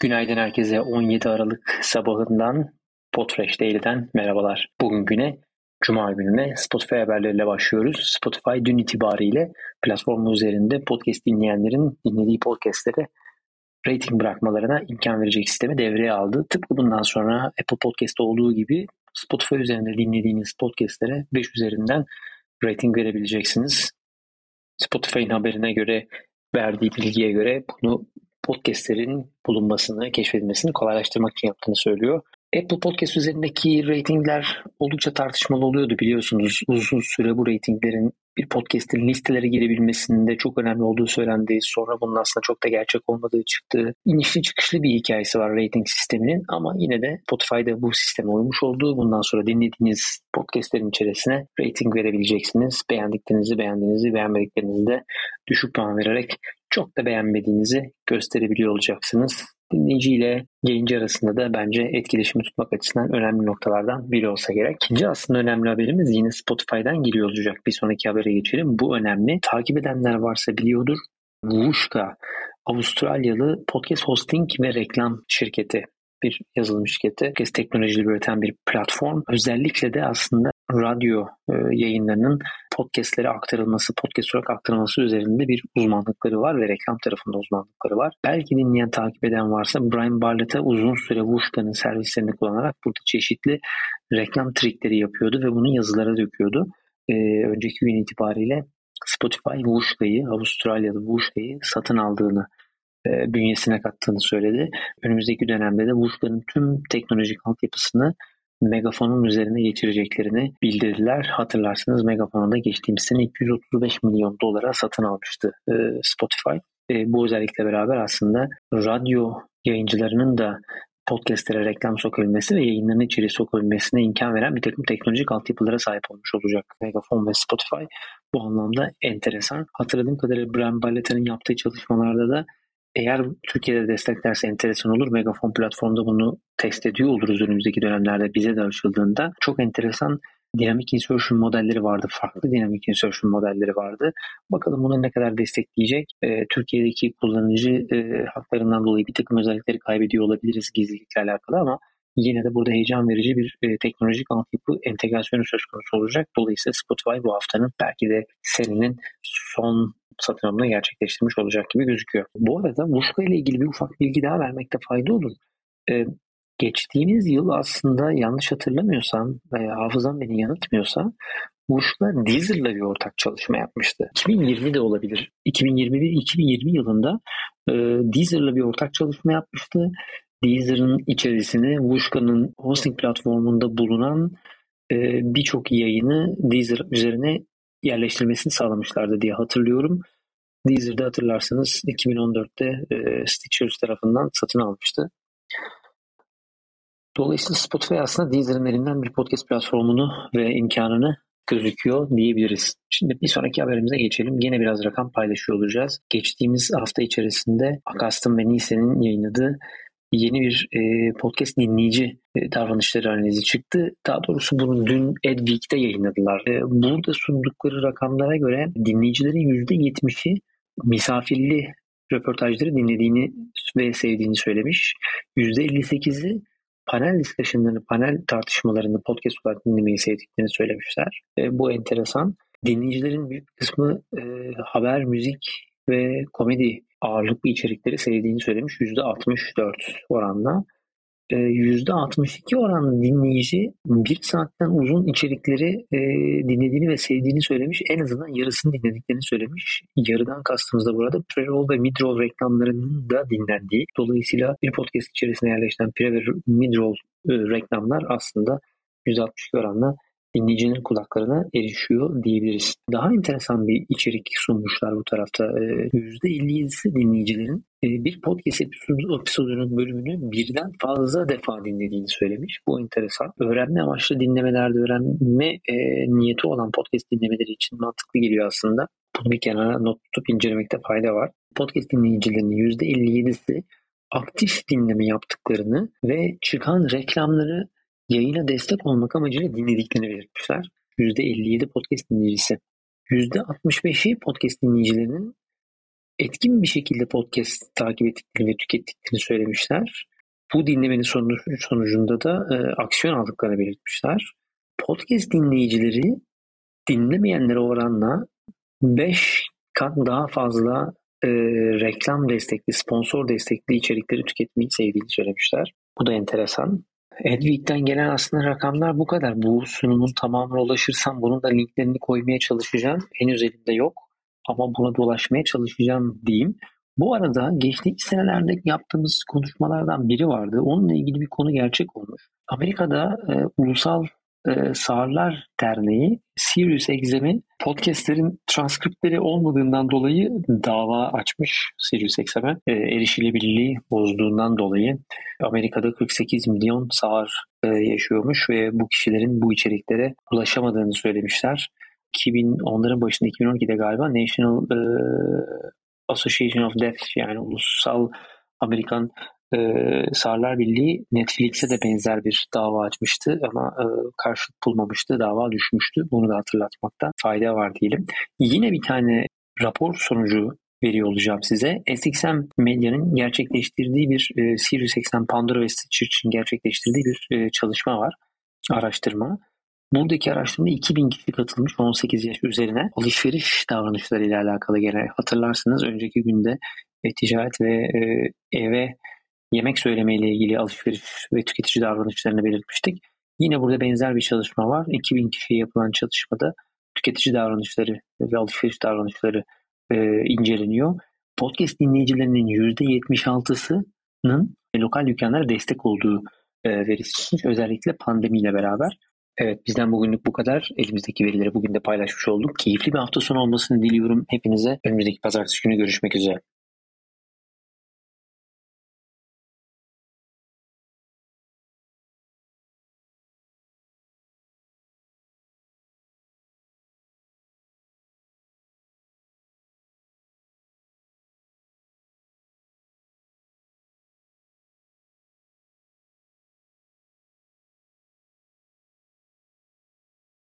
Günaydın herkese 17 Aralık sabahından Podfresh Daily'den merhabalar. Bugün güne Cuma gününe Spotify haberleriyle başlıyoruz. Spotify dün itibariyle platformu üzerinde podcast dinleyenlerin dinlediği podcastlere rating bırakmalarına imkan verecek sistemi devreye aldı. Tıpkı bundan sonra Apple Podcast olduğu gibi Spotify üzerinde dinlediğiniz podcastlere 5 üzerinden rating verebileceksiniz. Spotify'ın haberine göre verdiği bilgiye göre bunu podcastlerin bulunmasını, keşfedilmesini kolaylaştırmak için yaptığını söylüyor. Apple Podcast üzerindeki ratingler oldukça tartışmalı oluyordu biliyorsunuz. Uzun süre bu ratinglerin bir podcast'in listelere girebilmesinde çok önemli olduğu söylendi. Sonra bunun aslında çok da gerçek olmadığı çıktı. İnişli çıkışlı bir hikayesi var rating sisteminin ama yine de Spotify'da bu sisteme uymuş olduğu bundan sonra dinlediğiniz podcastlerin içerisine rating verebileceksiniz. Beğendiklerinizi, beğendiğinizi, beğenmediklerinizi de düşük puan vererek çok da beğenmediğinizi gösterebiliyor olacaksınız. Dinleyici ile yayıncı arasında da bence etkileşimi tutmak açısından önemli noktalardan biri olsa gerek. İkinci aslında önemli haberimiz yine Spotify'dan geliyor olacak. Bir sonraki habere geçelim. Bu önemli. Takip edenler varsa biliyordur. Wooshka, Avustralyalı podcast hosting ve reklam şirketi bir yazılım şirketi. Podcast teknolojileri üreten bir platform. Özellikle de aslında radyo e, yayınlarının podcastlere aktarılması, podcast olarak aktarılması üzerinde bir uzmanlıkları var ve reklam tarafında uzmanlıkları var. Belki dinleyen, takip eden varsa Brian Barlett'a uzun süre Wooshka'nın servislerini kullanarak burada çeşitli reklam trikleri yapıyordu ve bunu yazılara döküyordu. Ee, önceki gün itibariyle Spotify Wooshka'yı, Avustralya'da Wooshka'yı satın aldığını e, bünyesine kattığını söyledi. Önümüzdeki dönemde de Wooshka'nın tüm teknolojik altyapısını Megafon'un üzerine geçireceklerini bildirdiler. Hatırlarsınız Megafon'u da geçtiğimiz sene 235 milyon dolara satın almıştı e, Spotify. E, bu özellikle beraber aslında radyo yayıncılarının da podcastlere reklam sokabilmesi ve yayınların içeri sokabilmesine imkan veren bir takım teknolojik altyapılara sahip olmuş olacak Megafon ve Spotify. Bu anlamda enteresan. Hatırladığım kadarıyla Brian Ballett'in yaptığı çalışmalarda da eğer Türkiye'de desteklerse enteresan olur. Megafon platformda bunu test ediyor oluruz önümüzdeki dönemlerde bize de açıldığında. Çok enteresan dinamik insertion modelleri vardı. Farklı dinamik insertion modelleri vardı. Bakalım bunu ne kadar destekleyecek. E, Türkiye'deki kullanıcı e, haklarından dolayı bir takım özellikleri kaybediyor olabiliriz gizlilikle alakalı ama yine de burada heyecan verici bir e, teknolojik altyapı entegrasyonu söz konusu olacak. Dolayısıyla Spotify bu haftanın belki de senenin son satın alımını gerçekleştirmiş olacak gibi gözüküyor. Bu arada Muska ile ilgili bir ufak bilgi daha vermekte fayda olur. Ee, geçtiğimiz yıl aslında yanlış hatırlamıyorsam veya hafızam beni yanıltmıyorsa Muska Deezer'la bir ortak çalışma yapmıştı. 2020 de olabilir. 2021-2020 yılında e, Deezer'la bir ortak çalışma yapmıştı. Deezer'ın içerisine Wooshka'nın hosting platformunda bulunan e, birçok yayını Deezer üzerine yerleştirmesini sağlamışlardı diye hatırlıyorum. Deezer'de hatırlarsanız 2014'te e, Stitchers tarafından satın almıştı. Dolayısıyla Spotify aslında Deezer'ın elinden bir podcast platformunu ve imkanını gözüküyor diyebiliriz. Şimdi bir sonraki haberimize geçelim. Yine biraz rakam paylaşıyor olacağız. Geçtiğimiz hafta içerisinde Akaston ve Nielsen'in yayınladığı yeni bir e, podcast dinleyici davranışları analizi çıktı. Daha doğrusu bunu dün Adweek'te yayınladılar. E, burada sundukları rakamlara göre dinleyicilerin %70'i misafirli röportajları dinlediğini ve sevdiğini söylemiş. %58'i panel discussion'larını, panel tartışmalarını podcast olarak dinlemeyi sevdiklerini söylemişler. E, bu enteresan. Dinleyicilerin büyük kısmı e, haber, müzik ve komedi ağırlıklı içerikleri sevdiğini söylemiş %64 oranla. %62 ee, oran dinleyici bir saatten uzun içerikleri e, dinlediğini ve sevdiğini söylemiş. En azından yarısını dinlediklerini söylemiş. Yarıdan kastımız da burada pre-roll ve mid-roll reklamlarının da dinlendiği. Dolayısıyla bir podcast içerisinde yerleşen pre ve mid-roll e, reklamlar aslında %62 oranla dinleyicinin kulaklarına erişiyor diyebiliriz. Daha enteresan bir içerik sunmuşlar bu tarafta. %57'si ee, dinleyicilerin e, bir podcast episodunun bölümünü birden fazla defa dinlediğini söylemiş. Bu enteresan. Öğrenme amaçlı dinlemelerde öğrenme e, niyeti olan podcast dinlemeleri için mantıklı geliyor aslında. Bunu bir kenara not tutup incelemekte fayda var. Podcast dinleyicilerinin %57'si aktif dinleme yaptıklarını ve çıkan reklamları Yayına destek olmak amacıyla dinlediklerini belirtmişler. %57 podcast dinleyicisi. %65'i podcast dinleyicilerinin etkin bir şekilde podcast takip ettiklerini ve tükettiklerini söylemişler. Bu dinlemenin sonucunda da e, aksiyon aldıklarını belirtmişler. Podcast dinleyicileri dinlemeyenlere oranla 5 kat daha fazla e, reklam destekli, sponsor destekli içerikleri tüketmeyi sevdiğini söylemişler. Bu da enteresan. Edwig'den gelen aslında rakamlar bu kadar. Bu sunumun tamamına ulaşırsam bunun da linklerini koymaya çalışacağım. Henüz elimde yok ama buna dolaşmaya çalışacağım diyeyim. Bu arada geçtiğimiz senelerde yaptığımız konuşmalardan biri vardı. Onunla ilgili bir konu gerçek olmuş. Amerika'da e, ulusal e, Sağırlar Derneği Sirius XM'in podcastlerin transkriptleri olmadığından dolayı dava açmış Sirius XM'e. E, erişilebilirliği bozduğundan dolayı Amerika'da 48 milyon sağır e, yaşıyormuş ve bu kişilerin bu içeriklere ulaşamadığını söylemişler. 2000 onların başında 2012'de galiba National e, Association of Deaf yani ulusal Amerikan e, Sarlar Birliği Netflix'e de benzer bir dava açmıştı ama e, karşılık bulmamıştı. Dava düşmüştü. Bunu da hatırlatmakta fayda var diyelim. Yine bir tane rapor sonucu veriyor olacağım size. SXM Medya'nın gerçekleştirdiği bir e, SiriusXM Pandora ve Stitcher için gerçekleştirdiği bir e, çalışma var. Araştırma. Buradaki araştırmada 2000 kişi katılmış 18 yaş üzerine alışveriş davranışları ile alakalı gene hatırlarsınız önceki günde e, ticaret ve e, eve yemek söyleme ile ilgili alışveriş ve tüketici davranışlarını belirtmiştik. Yine burada benzer bir çalışma var. 2000 kişiye yapılan çalışmada tüketici davranışları ve alışveriş davranışları e, inceleniyor. Podcast dinleyicilerinin %76'sının lokal dükkanlara destek olduğu e, verisi özellikle pandemiyle beraber. Evet bizden bugünlük bu kadar. Elimizdeki verileri bugün de paylaşmış olduk. Keyifli bir hafta sonu olmasını diliyorum hepinize. Önümüzdeki pazartesi günü görüşmek üzere.